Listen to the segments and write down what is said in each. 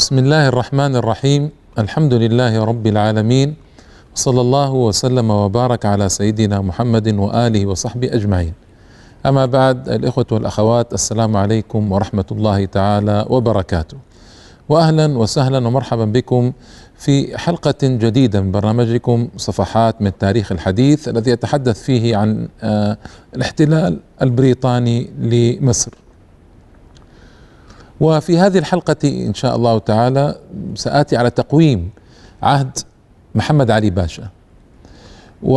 بسم الله الرحمن الرحيم الحمد لله رب العالمين صلى الله وسلم وبارك على سيدنا محمد واله وصحبه اجمعين اما بعد الاخوه والاخوات السلام عليكم ورحمه الله تعالى وبركاته واهلا وسهلا ومرحبا بكم في حلقه جديده من برنامجكم صفحات من تاريخ الحديث الذي يتحدث فيه عن الاحتلال البريطاني لمصر وفي هذه الحلقة إن شاء الله تعالى سآتي على تقويم عهد محمد علي باشا. و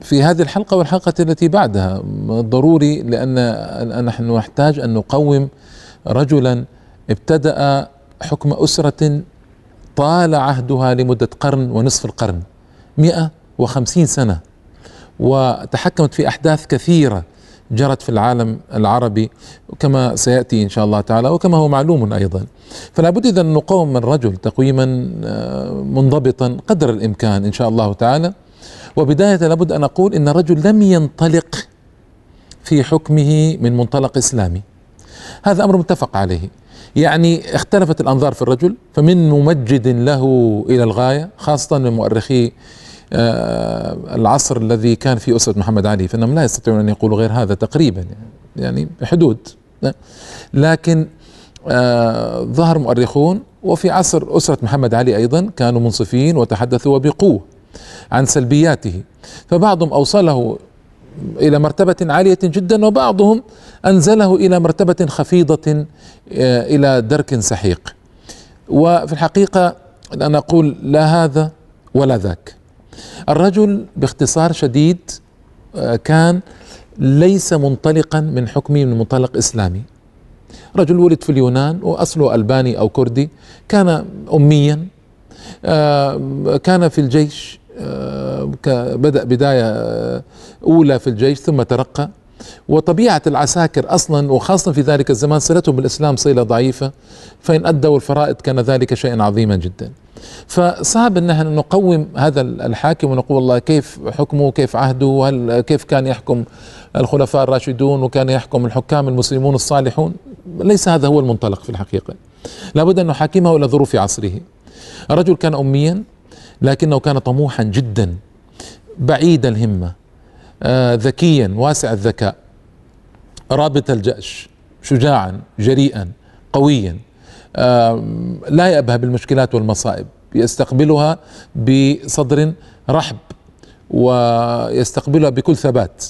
في هذه الحلقة والحلقة التي بعدها ضروري لأن نحن نحتاج أن نقوم رجلا ابتدأ حكم أسرة طال عهدها لمدة قرن ونصف القرن مئة وخمسين سنة وتحكمت في أحداث كثيرة. جرت في العالم العربي كما سيأتي إن شاء الله تعالى وكما هو معلوم أيضا. فلا بد إذا نقوم من رجل تقويما آه، منضبطا قدر الإمكان إن شاء الله تعالى. وبداية لابد أن أقول إن الرجل لم ينطلق في حكمه من منطلق إسلامي. هذا أمر متفق عليه. يعني اختلفت الأنظار في الرجل فمن ممجد له إلى الغاية خاصة من مؤرخي العصر الذي كان فيه أسرة محمد علي فإنهم لا يستطيعون أن يقولوا غير هذا تقريبا يعني حدود. لكن آه، ظهر مؤرخون وفي عصر أسرة محمد علي أيضا كانوا منصفين وتحدثوا وبقوة عن سلبياته. فبعضهم أوصله إلى مرتبة عالية جدا وبعضهم أنزله إلى مرتبة خفيضة آه، إلى درك سحيق. وفي الحقيقة أنا أقول لا هذا ولا ذاك. الرجل باختصار شديد آه، كان ليس منطلقا من حكمه من منطلق إسلامي. رجل ولد في اليونان وأصله ألباني أو كردي كان اميا آه، كان في الجيش آه، بدأ بداية أولى في الجيش ثم ترقى. وطبيعة العساكر أصلا وخاصة في ذلك الزمان صلتهم بالإسلام صلة ضعيفة فإن أدوا الفرائض كان ذلك شيئا عظيما جدا. فصعب إن نحن نقوم هذا الحاكم ونقول والله كيف حكمه كيف عهده وهل كيف كان يحكم الخلفاء الراشدون وكان يحكم الحكام المسلمون الصالحون؟ ليس هذا هو المنطلق في الحقيقة. لابد أن نحاكمه إلى ظروف عصره. الرجل كان أميا لكنه كان طموحا جدا بعيد الهمة آه ذكيا واسع الذكاء رابط الجأش شجاعا جريئا قويا. لا يأبه بالمشكلات والمصائب. يستقبلها بصدر رحب ويستقبلها بكل ثبات.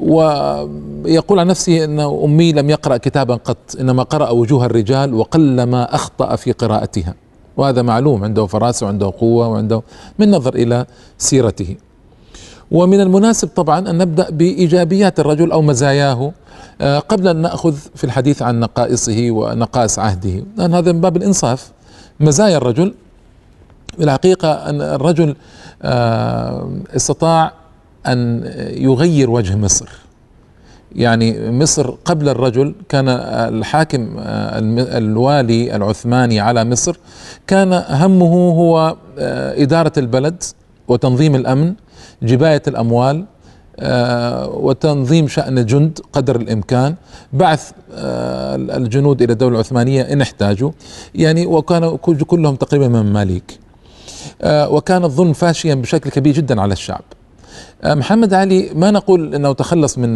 ويقول عن نفسه انه أمي لم يقرأ كتابا قط إنما قرأ وجوه الرجال وقلما أخطأ في قراءتها. وهذا معلوم عنده فراسة وعنده قوة وعنده من نظر إلى سيرته. ومن المناسب طبعا أن نبدأ بإيجابيات الرجل أو مزاياه آه، قبل أن نأخذ في الحديث عن نقائصه ونقائص عهده. لأن هذا من باب الإنصاف. مزايا الرجل الحقيقة أن الرجل آه، استطاع أن يغير وجه مصر. يعني مصر قبل الرجل كان الحاكم آه، الوالي العثماني على مصر كان همه هو إدارة البلد وتنظيم الأمن جباية الأموال آه، وتنظيم شأن الجند قدر الإمكان بعث آه، الجنود إلى الدولة العثمانية إن احتاجوا. يعني وكانوا كلهم تقريبا مماليك. آه، وكان الظلم فاشيا بشكل كبير جدا على الشعب. محمد علي ما نقول إنه تخلص من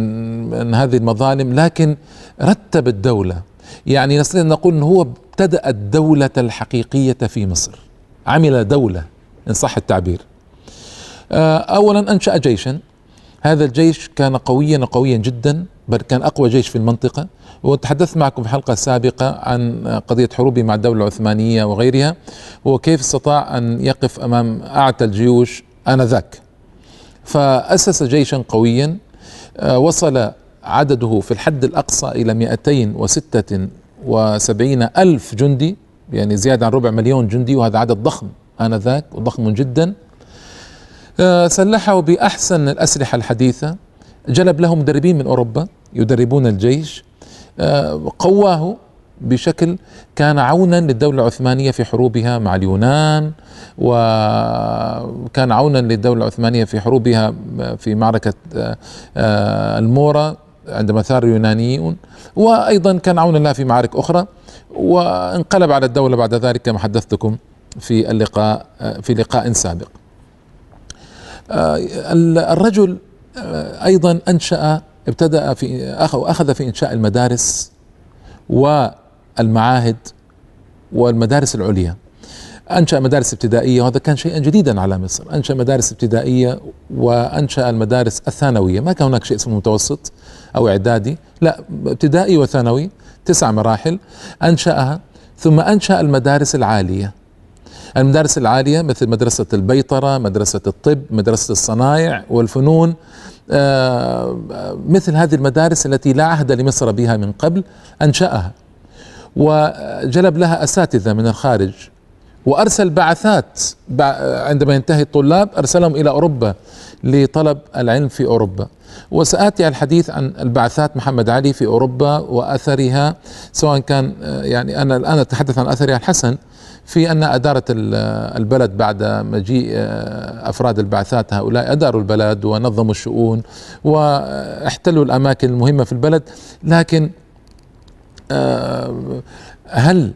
من هذه المظالم لكن رتب الدولة. يعني نستطيع أن نقول إنه هو ابتدأ الدولة الحقيقية في مصر. عمل دولة إن صح التعبير. اولا أنشأ جيشا. هذا الجيش كان قويا وقويا جدا بل كان أقوى جيش في المنطقة. وتحدثت معكم في الحلقة السابقة عن قضية حروبه مع الدولة العثمانية وغيرها وكيف استطاع أن يقف أمام أعتى الجيوش آنذاك. فأسس جيشا قويا آه، وصل عدده في الحد الأقصى إلى 276 ألف جندي يعني زيادة عن ربع مليون جندي وهذا عدد ضخم آنذاك وضخم جدا. آه، سلحه بأحسن الأسلحة الحديثة. جلب له مدربين من أوروبا يدربون الجيش. آه، قواه بشكل كان عونا للدولة العثمانية في حروبها مع اليونان وكان عونا للدولة العثمانية في حروبها في معركة آه، المورا عندما ثار اليونانيون. وأيضا كان عون الله في معارك أخرى. وانقلب على الدولة بعد ذلك كما حدثتكم في اللقاء في لقاء سابق. آه، الرجل آه، أيضا أنشأ ابتدأ في أخذ في إنشاء المدارس والمعاهد والمدارس العليا. أنشأ مدارس ابتدائية وهذا كان شيئا جديدا على مصر. أنشأ مدارس ابتدائية وأنشأ المدارس الثانوية. ما كان هناك شيء اسمه متوسط أو إعدادي. لا ابتدائي وثانوي تسع مراحل أنشأها ثم أنشأ المدارس العالية. المدارس العالية مثل مدرسة البيطرة مدرسة الطب مدرسة الصنايع والفنون آه، مثل هذه المدارس التي لا عهد لمصر بها من قبل أنشأها. وجلب لها أساتذة من الخارج. وأرسل بعثات عندما ينتهي الطلاب أرسلهم إلى أوروبا لطلب العلم في أوروبا. وسآتي على الحديث عن البعثات محمد علي في أوروبا وأثرها سواء كان يعني أنا الآن أتحدث عن أثرها الحسن في أن ادارت البلد بعد مجيء أفراد البعثات هؤلاء أداروا البلد ونظموا الشؤون واحتلوا الأماكن المهمة في البلد لكن آه، هل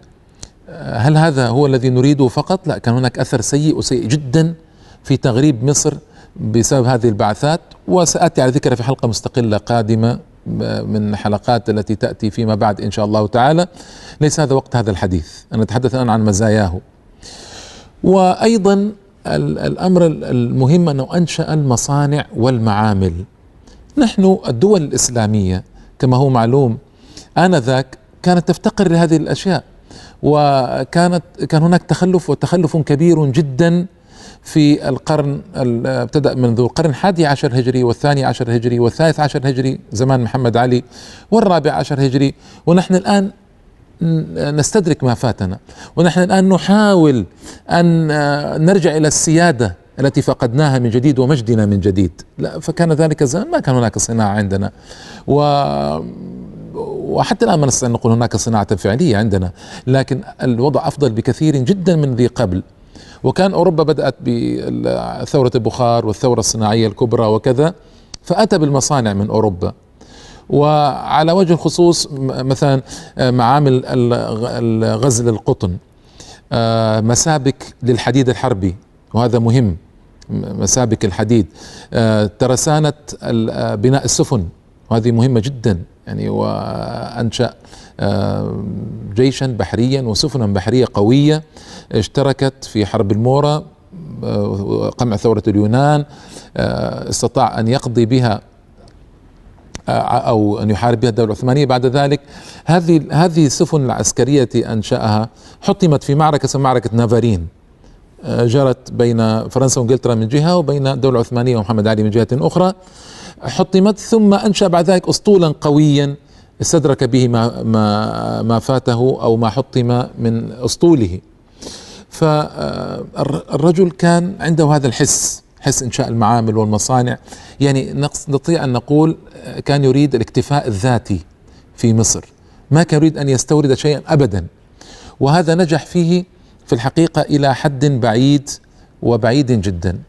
هل هذا هو الذي نريده فقط؟ لا كان هناك أثر سيء وسيء جدا في تغريب مصر بسبب هذه البعثات وسآتي على ذكرها في حلقة مستقلة قادمة من حلقات التي تأتي فيما بعد إن شاء الله تعالى. ليس هذا وقت هذا الحديث. أنا أتحدث الآن عن مزاياه. وأيضا الأمر المهم أنه أنشأ المصانع والمعامل. نحن الدول الإسلامية كما هو معلوم آنذاك كانت تفتقر لهذه الأشياء. وكانت كان هناك تخلف وتخلف كبير جدا في القرن ابتدأ منذ القرن الحادي عشر هجري والثاني عشر هجري والثالث عشر هجري زمان محمد علي والرابع عشر هجري ونحن الآن نستدرك ما فاتنا ونحن الآن نحاول أن نرجع إلى السيادة التي فقدناها من جديد ومجدنا من جديد. لا فكان ذلك الزمان ما كان هناك صناعة عندنا. و وحتى الآن ما نستطيع نقول هناك صناعة فعلية عندنا لكن الوضع أفضل بكثير جدا من ذي قبل. وكان أوروبا بدأت بثوره البخار والثورة الصناعية الكبرى وكذا فأتى بالمصانع من أوروبا. وعلى وجه الخصوص مثلا معامل غزل القطن آه، مسابك للحديد الحربي وهذا مهم مسابك الحديد آه، ترسانة آه، بناء السفن وهذه مهمة جدا يعني وأنشأ جيشا بحريا وسفنا بحرية قوية اشتركت في حرب المورا آه، قمع ثورة اليونان آه، استطاع أن يقضي بها أو أن يحارب بها الدولة العثمانية. بعد ذلك هذه هذه السفن العسكرية أنشأها حطمت في معركة اسمها معركة نافارين. جرت بين فرنسا وإنجلترا من جهة وبين الدولة العثمانيه ومحمد علي من جهة أخرى حطمت ثم أنشأ بعد ذلك اسطولا قويا استدرك به ما ما ما فاته أو ما حطم من أسطوله. فالرجل كان عنده هذا الحس حس إنشاء المعامل والمصانع. يعني نستطيع أن نقول كان يريد الاكتفاء الذاتي في مصر. ما كان يريد أن يستورد شيئا ابدا. وهذا نجح فيه في الحقيقة إلى حد بعيد وبعيد جدا.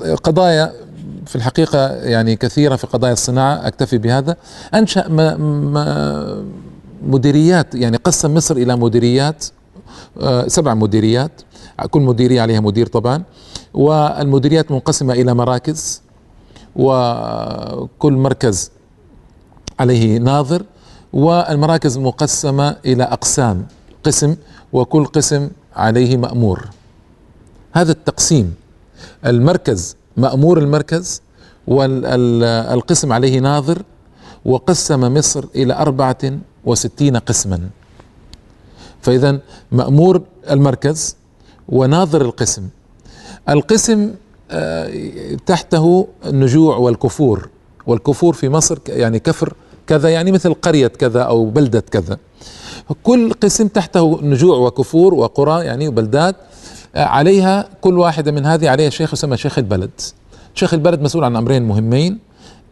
وقضايا في الحقيقة يعني كثيرة في قضايا الصناعة أكتفي بهذا. أنشأ مديريات يعني قسم مصر إلى مديريات آه، سبع مديريات. كل مديرية عليها مدير طبعا. والمديريات منقسمة إلى مراكز وكل مركز عليه ناظر. والمراكز مقسمة إلى أقسام قسم وكل قسم عليه مأمور. هذا التقسيم. المركز مأمور المركز والقسم عليه ناظر وقسم مصر إلى أربعة وستين قسما. فإذا مأمور المركز وناظر القسم. القسم آه، تحته النجوع والكفور. والكفور في مصر يعني كفر كذا يعني مثل قرية كذا أو بلدة كذا. كل قسم تحته نجوع وكفور وقرى يعني وبلدات. عليها كل واحدة من هذه عليها شيخ يسمى شيخ البلد. شيخ البلد مسؤول عن أمرين مهمين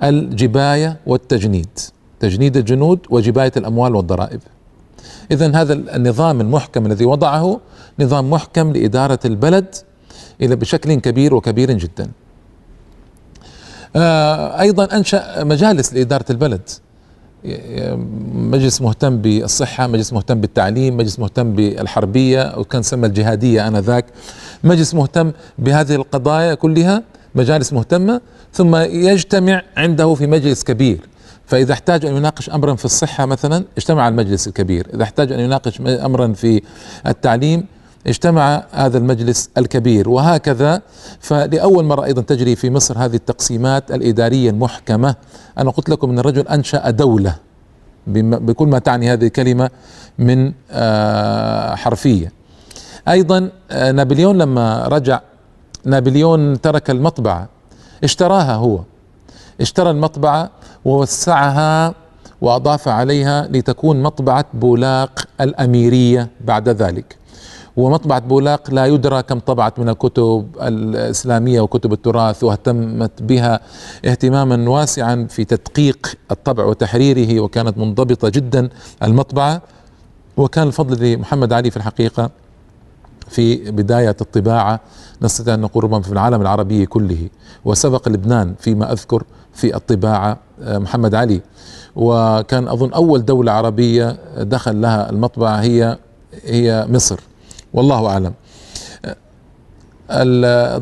الجباية والتجنيد. تجنيد الجنود وجباية الأموال والضرائب. إذا هذا النظام المحكم الذي وضعه نظام محكم لإدارة البلد إلى بشكل كبير وكبير جدا. آه، أيضا أنشأ مجالس لإدارة البلد. مجلس مهتم بالصحة مجلس مهتم بالتعليم مجلس مهتم بالحربية وكان سمى الجهادية آنذاك. مجلس مهتم بهذه القضايا كلها مجالس مهتمة ثم يجتمع عنده في مجلس كبير. فإذا احتاج أن يناقش أمرا في الصحة مثلا اجتمع المجلس الكبير. إذا احتاج أن يناقش أمرا في التعليم اجتمع هذا المجلس الكبير. وهكذا فلأول مرة أيضا تجري في مصر هذه التقسيمات الإدارية المحكمة. أنا قلت لكم أن الرجل أنشأ دولة بكل ما تعني هذه الكلمة من آه، حرفية. أيضا آه، نابليون لما رجع نابليون ترك المطبعة. اشتراها هو. اشترى المطبعة ووسعها وأضاف عليها لتكون مطبعة بولاق الأميرية بعد ذلك. ومطبعة بولاق لا يدرى كم طبعت من الكتب الإسلامية وكتب التراث واهتمت بها اهتماما واسعا في تدقيق الطبع وتحريره وكانت منضبطة جدا المطبعة. وكان الفضل لمحمد علي في الحقيقة في بداية الطباعة نستطيع أن نقول ربما في العالم العربي كله. وسبق لبنان فيما أذكر في الطباعة آه، محمد علي. وكان أظن أول دولة عربية دخل لها المطبعة هي هي مصر. والله أعلم.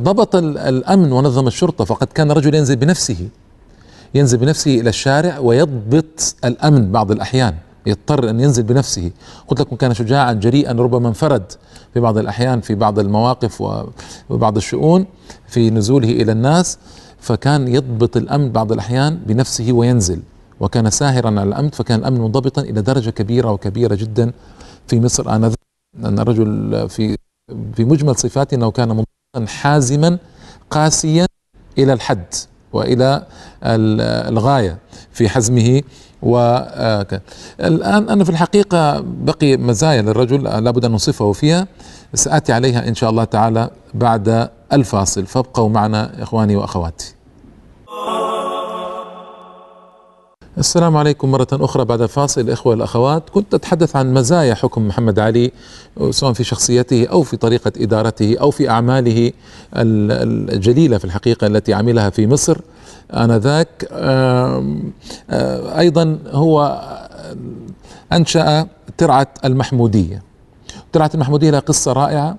ضبط الأمن ونظم الشرطة فقد كان الرجل ينزل بنفسه ينزل بنفسه إلى الشارع ويضبط الأمن بعض الأحيان يضطر أن ينزل بنفسه. قلت لكم كان شجاعا جريئا ربما انفرد في بعض الأحيان في بعض المواقف وبعض الشؤون في نزوله إلى الناس فكان يضبط الأمن بعض الأحيان بنفسه وينزل. وكان ساهرا على الأمن فكان الأمن منضبطا إلى درجة كبيرة وكبيرة جدا في مصر آنذاك. أن الرجل في في مجمل صفاته أنه كان منطقا حازما قاسيا إلى الحد وإلى الغاية في حزمه و الآن أنا في الحقيقة بقي مزايا للرجل لابد أن نصفه فيها. سآتي عليها إن شاء الله تعالى بعد الفاصل. فابقوا معنا إخواني وأخواتي. السلام عليكم مرة أخرى بعد الفاصل الإخوة والأخوات كنت أتحدث عن مزايا حكم محمد علي سواء في شخصيته أو في طريقة إدارته أو في أعماله الجليلة في الحقيقة التي عملها في مصر. آنذاك أيضا هو أنشأ ترعة المحمودية. ترعة المحمودية لها قصة رائعة.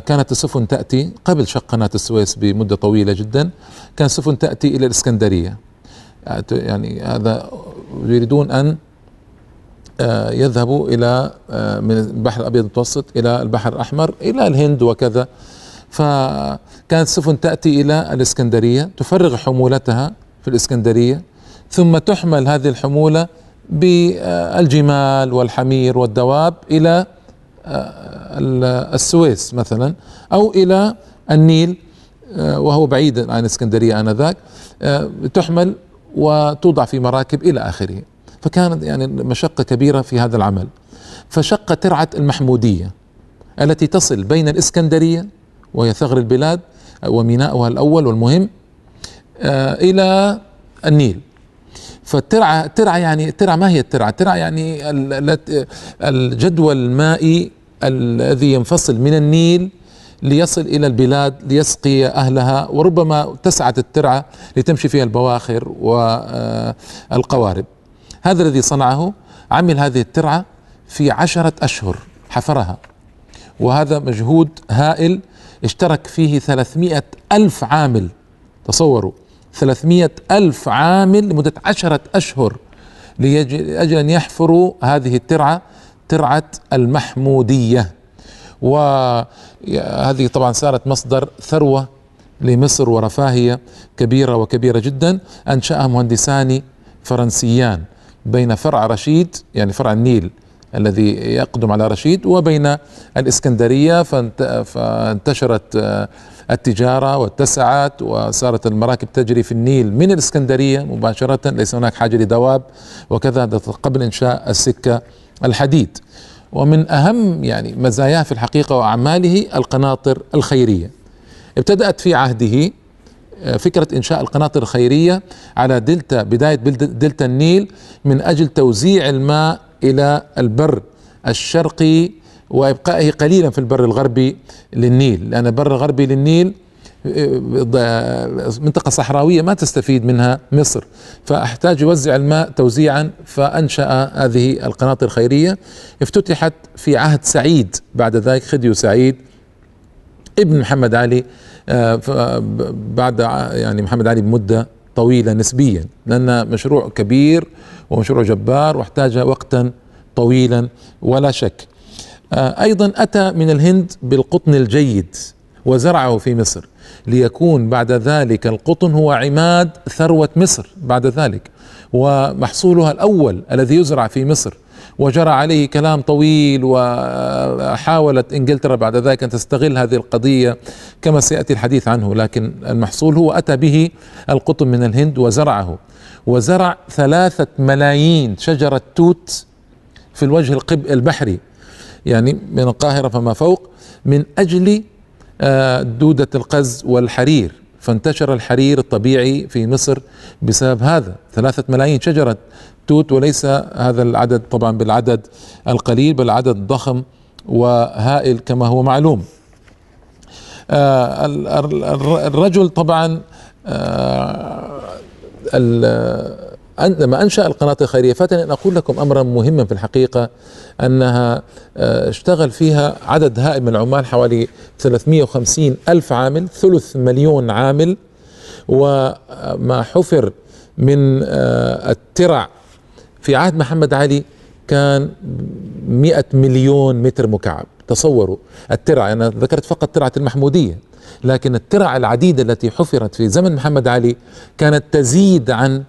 كانت السفن تأتي قبل شق قناة السويس بمدة طويلة جدا. كانت السفن تأتي إلى الإسكندرية. يعني هذا يريدون أن آه، يذهبوا إلى آه، من البحر الأبيض المتوسط إلى البحر الأحمر إلى الهند وكذا. فكانت السفن تأتي إلى الإسكندرية تفرغ حمولتها في الإسكندرية ثم تحمل هذه الحمولة بالجمال والحمير والدواب إلى آه، السويس مثلا أو إلى النيل وهو بعيد عن الإسكندرية آنذاك. تحمل وتوضع في مراكب إلى آخره. فكانت يعني مشقة كبيرة في هذا العمل. فشق ترعة المحمودية التي تصل بين الإسكندرية وهي ثغر البلاد وميناؤها الأول والمهم آه، إلى النيل. فالترعة الترعة يعني الترعة ما هي الترعة؟ الترعة يعني الجدول المائي الذي ينفصل من النيل ليصل إلى البلاد ليسقي أهلها وربما اتسعت الترعة لتمشي فيها البواخر والقوارب هذا الذي صنعه عمل هذه الترعة في عشرة أشهر حفرها. وهذا مجهود هائل اشترك فيه ثلاثمائة ألف عامل. تصوروا ثلاثمائة ألف عامل لمدة عشرة أشهر لأجل أن يحفروا هذه الترعة ترعة المحمودية. وهذه طبعا صارت مصدر ثروة لمصر ورفاهية كبيرة وكبيرة جدا أنشأها مهندسان فرنسيان بين فرع رشيد يعني فرع النيل الذي يقدم على رشيد وبين الإسكندرية فانتشرت التجارة واتسعت وصارت المراكب تجري في النيل من الإسكندرية مباشرة ليس هناك حاجة لدواب وكذا قبل إنشاء السكة الحديد. ومن أهم يعني مزاياه في الحقيقة وأعماله القناطر الخيرية. ابتدأت في عهده آه، فكرة إنشاء القناطر الخيرية على دلتا بداية دلتا النيل من أجل توزيع الماء إلى البر الشرقي وإبقائه قليلا في البر الغربي للنيل. لأن البر الغربي للنيل منطقة صحراوية ما تستفيد منها مصر. فأحتاج يوزع الماء توزيعا فأنشأ هذه القناطر الخيرية. افتتحت في عهد سعيد بعد ذلك خديو سعيد ابن محمد علي آه، بعد يعني محمد علي بمدة طويلة نسبيا. لأن مشروع كبير ومشروع جبار واحتاج وقتا طويلا ولا شك. آه، أيضا أتى من الهند بالقطن الجيد وزرعه في مصر. ليكون بعد ذلك القطن هو عماد ثروة مصر بعد ذلك ومحصولها الأول الذي يزرع في مصر. وجرى عليه كلام طويل وحاولت إنجلترا بعد ذلك أن تستغل هذه القضية كما سيأتي الحديث عنه لكن المحصول هو أتى به القطن من الهند وزرعه. وزرع ثلاثة ملايين شجرة توت في الوجه القب البحري يعني من القاهرة فما فوق من آه، دودة القز والحرير. فانتشر الحرير الطبيعي في مصر بسبب هذا. ثلاثة ملايين شجرة توت وليس هذا العدد طبعا بالعدد القليل بل عدد ضخم وهائل كما هو معلوم. آه، الرجل طبعا آه، لما أنشأ القناة الخيرية فاتني أن أقول لكم أمرا مهما في الحقيقة أنها آه، اشتغل فيها عدد هائل من العمال حوالي 350 ألف عامل ثلث مليون عامل. وما حفر من آه، الترع في عهد محمد علي كان 100 مليون متر مكعب. تصوروا الترع أنا ذكرت فقط ترعة المحمودية لكن الترع العديدة التي حفرت في زمن محمد علي كانت تزيد عن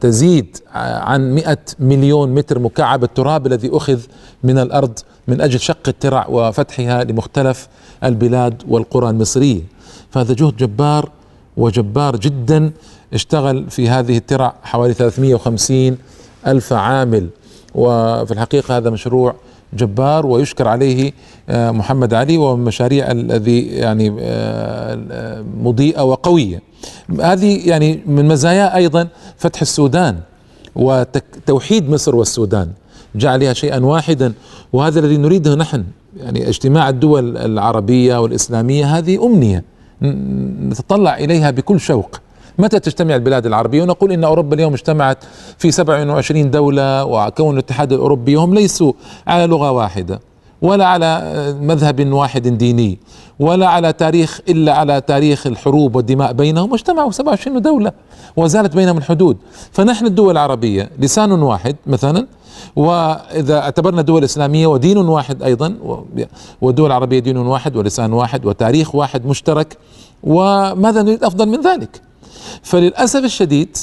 تزيد عن 100 مليون متر مكعب التراب الذي أخذ من الأرض من أجل شق الترع وفتحها لمختلف البلاد والقرى المصرية. فهذا جهد جبار وجبار جدا اشتغل في هذه الترع حوالي 350 ألف عامل. وفي الحقيقة هذا مشروع جبار ويشكر عليه آه، محمد علي ومن مشاريع الذي يعني آه، مضيئة وقوية. هذه يعني من مزايا أيضا فتح السودان وتوحيد مصر والسودان. جعلها شيئا واحدا وهذا الذي نريده نحن يعني اجتماع الدول العربية والإسلامية هذه أمنية. نتطلع إليها بكل شوق. متى تجتمع البلاد العربية؟ ونقول إن أوروبا اليوم اجتمعت في 27 دولة وكون الاتحاد الأوروبي هم ليسوا على لغة واحدة ولا على مذهب واحد ديني ولا على تاريخ إلا على تاريخ الحروب والدماء بينهم واجتمعوا 27 دولة وزالت بينهم الحدود. فنحن الدول العربية لسان واحد مثلا وإذا اعتبرنا دول اسلاميه ودين واحد أيضا والدول العربية دين واحد ولسان واحد وتاريخ واحد مشترك وماذا نريد أفضل من ذلك؟ فللأسف الشديد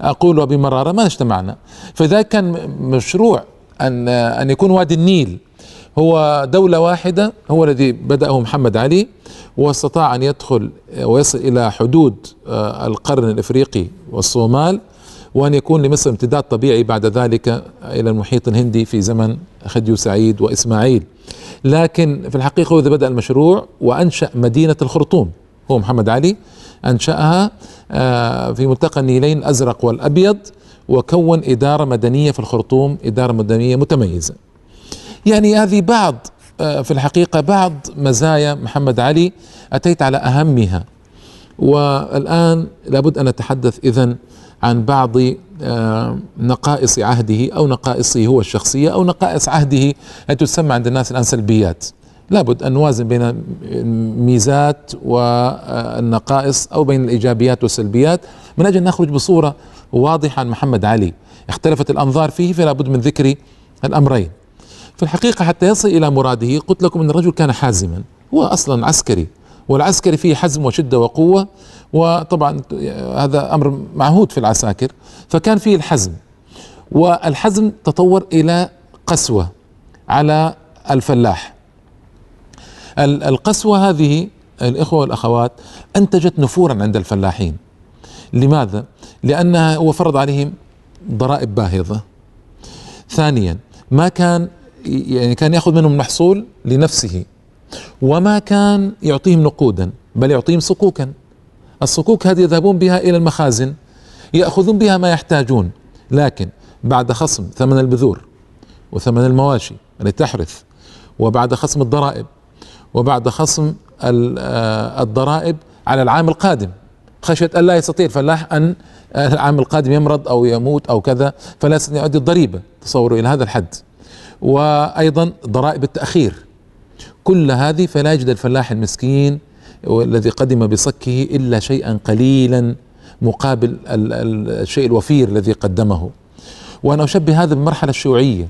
أقول بمراره ما اجتمعنا فإذا كان مشروع أن أن يكون وادي النيل هو دولة واحدة هو الذي بدأه محمد علي واستطاع أن يدخل ويصل إلى حدود آه، القرن الإفريقي والصومال وأن يكون لمصر امتداد طبيعي بعد ذلك إلى المحيط الهندي في زمن خديو سعيد وإسماعيل. لكن في الحقيقة إذا بدأ المشروع وأنشأ مدينة الخرطوم. هو محمد علي أنشأها آه، في ملتقى النيلين الأزرق والأبيض وكون إدارة مدنية في الخرطوم إدارة مدنية متميزة. يعني هذه بعض آه، في الحقيقة بعض مزايا محمد علي أتيت على أهمها. والآن لابد أن نتحدث إذن عن بعض آه، نقائص عهده أو نقائصه هو الشخصية أو نقائص عهده التي تسمى عند الناس الآن سلبيات؟ لابد أن نوازن بين الميزات والنقائص أو بين الإيجابيات والسلبيات. من أجل نخرج بصورة واضحة عن محمد علي اختلفت الأنظار فيه فلا بد من ذكر الأمرين. في الحقيقة حتى يصل إلى مراده قلت لكم أن الرجل كان حازما هو أصلا عسكري والعسكري فيه حزم وشدة وقوة وطبعا هذا أمر معهود في العساكر فكان فيه الحزم. والحزم تطور إلى قسوة على الفلاح. القسوة هذه الإخوة والأخوات أنتجت نفورا عند الفلاحين. لماذا؟ لأنها هو فرض عليهم ضرائب باهظة. ثانيا ما كان يعني كان يأخذ منهم محصول لنفسه وما كان يعطيهم نقودا بل يعطيهم صكوكا. الصكوك هذه يذهبون بها إلى المخازن يأخذون بها ما يحتاجون. لكن بعد خصم ثمن البذور وثمن المواشي التي تحرث وبعد خصم الضرائب وبعد خصم آه، الضرائب على العام القادم. خشية أن لا يستطيع الفلاح أن العام القادم يمرض أو يموت أو كذا فلا يستطيع يؤدي الضريبة. تصوروا إلى هذا الحد. وأيضا ضرائب التأخير. كل هذه فلا يجد الفلاح المسكين والذي قدم بصكه إلا شيئا قليلا مقابل الشيء الوفير الذي قدمه. وأنا أشبه هذا بالمرحلة الشيوعية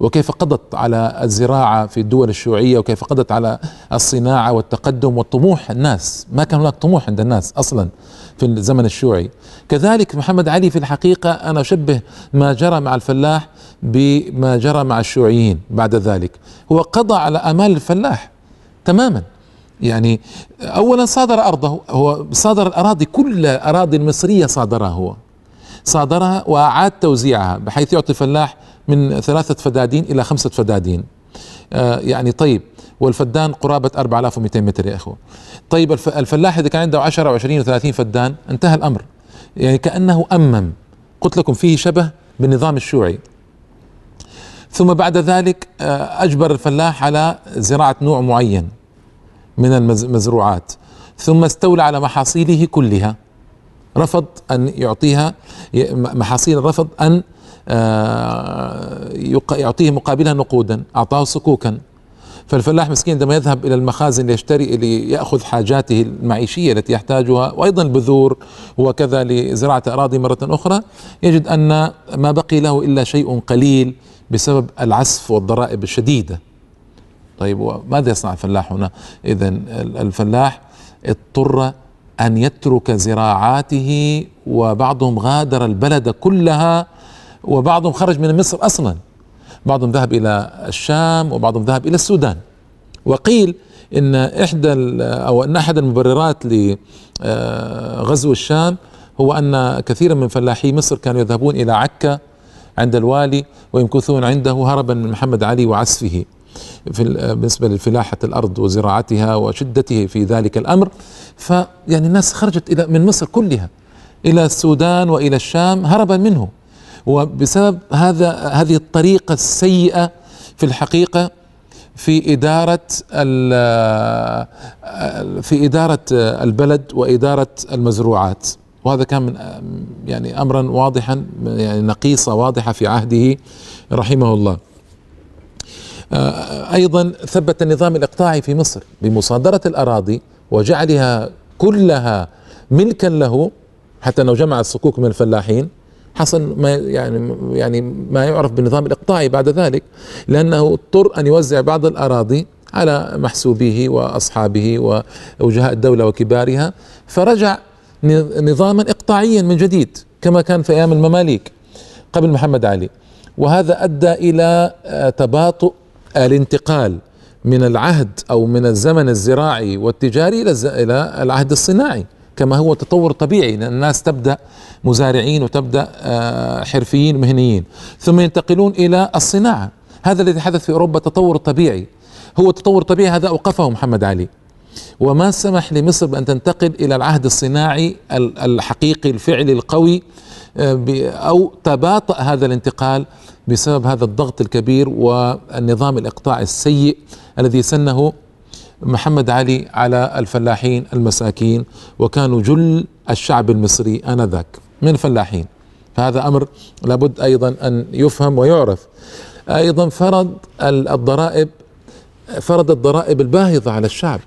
وكيف قضت على الزراعة في الدول الشيوعية وكيف قضت على الصناعة والتقدم والطموح الناس. ما كان هناك طموح عند الناس أصلا في الزمن الشيوعي. كذلك محمد علي في الحقيقة أنا أشبه ما جرى مع الفلاح بما جرى مع الشيوعيين بعد ذلك. هو قضى على آمال الفلاح تماما. يعني اولا صادر أرضه هو صادر الأراضي كل الأراضي المصرية صادرها هو. صادرها وأعاد توزيعها بحيث يعطي الفلاح من ثلاثة فدادين إلى خمسة فدادين. آه يعني طيب والفدان قرابة 4200 متر يا إخوة. طيب الفلاح إذا كان عنده 10 و20 و30 فدان انتهى الأمر. يعني كأنه أمم. قلت لكم فيه شبه بالنظام الشيوعي. ثم بعد ذلك آه أجبر الفلاح على زراعة نوع معين من المزروعات. ثم استولى على محاصيله كلها. رفض أن يعطيها محاصيل رفض أن يعطيه مقابلها نقودا أعطاه صكوكا. فالفلاح مسكين عندما يذهب إلى المخازن ليشتري ليأخذ حاجاته المعيشية التي يحتاجها وأيضا البذور وكذا لزراعة أراضي مرة أخرى يجد أن ما بقي له إلا شيء قليل بسبب العسف والضرائب الشديدة. طيب وماذا يصنع الفلاح هنا؟ إذا الفلاح اضطر أن يترك زراعاته وبعضهم غادر البلد كلها وبعضهم خرج من مصر أصلا. بعضهم ذهب إلى الشام وبعضهم ذهب إلى السودان. وقيل إن إحدى أو إن أحد المبررات لغزو الشام هو أن كثيرا من فلاحي مصر كانوا يذهبون إلى عكا عند الوالي ويمكثون عنده هربا من محمد علي وعسفه في بالنسبة لفلاحة الأرض وزراعتها وشدته في ذلك الأمر. فيعني الناس خرجت إلى من مصر كلها إلى السودان وإلى الشام هربا منه. وبسبب هذا هذه الطريقة السيئة في الحقيقة في إدارة في إدارة البلد وإدارة المزروعات. وهذا كان من يعني أمرا واضحا يعني نقيصة واضحة في عهده رحمه الله. أيضا ثبت النظام الإقطاعي في مصر بمصادرة الأراضي وجعلها كلها ملكا له حتى انه جمع الصكوك من الفلاحين حصل ما يعني يعني ما يعرف بالنظام الإقطاعي بعد ذلك لأنه اضطر أن يوزع بعض الأراضي على محسوبيه وأصحابه ووجهاء الدولة وكبارها فرجع نظاما إقطاعيا من جديد كما كان في أيام المماليك قبل محمد علي. وهذا أدى إلى تباطؤ الانتقال من العهد أو من الزمن الزراعي والتجاري إلى العهد الصناعي. كما هو تطور طبيعي لأن الناس تبدأ مزارعين وتبدأ آه، حرفيين مهنيين. ثم ينتقلون إلى الصناعة. هذا الذي حدث في أوروبا تطور طبيعي. هو تطور طبيعي هذا أوقفه محمد علي. وما سمح لمصر بأن تنتقل إلى العهد الصناعي الحقيقي الفعلي القوي آه، أو تباطأ هذا الانتقال بسبب هذا الضغط الكبير والنظام الإقطاعي السيء الذي سنه محمد علي على الفلاحين المساكين وكانوا جل الشعب المصري آنذاك من الفلاحين فهذا أمر لابد أيضا أن يفهم ويعرف. أيضا فرض الضرائب فرض الضرائب الباهظة على الشعب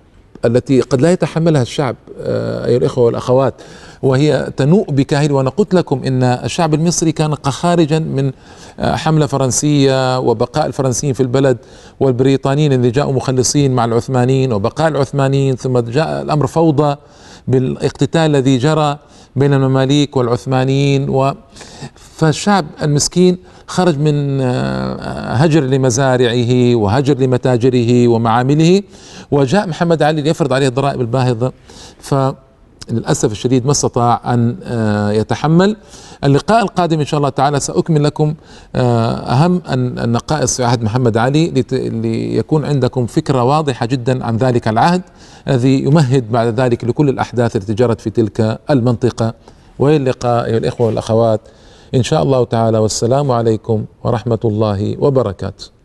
التي قد لا يتحملها الشعب آه، أيها الإخوة والأخوات. وهي تنوء بكاهل وأنا قلت لكم إن الشعب المصري كان خارجا من آه، حملة فرنسية وبقاء الفرنسيين في البلد والبريطانيين اللي جاءوا مخلصين مع العثمانيين وبقاء العثمانيين ثم جاء الأمر فوضى بالاقتتال الذي جرى بين المماليك والعثمانيين و فالشعب المسكين خرج من آه، هجر لمزارعه وهجر لمتاجره ومعامله وجاء محمد علي ليفرض عليه الضرائب الباهظة. ف للأسف الشديد ما استطاع أن آه، يتحمل. اللقاء القادم إن شاء الله تعالى سأكمل لكم آه، أهم النقائص في عهد محمد علي ليكون عندكم فكرة واضحة جدا عن ذلك العهد الذي يمهد بعد ذلك لكل الأحداث التي جرت في تلك المنطقة. وإلى اللقاء أيها الإخوة والأخوات. إن شاء الله تعالى والسلام عليكم ورحمة الله وبركاته.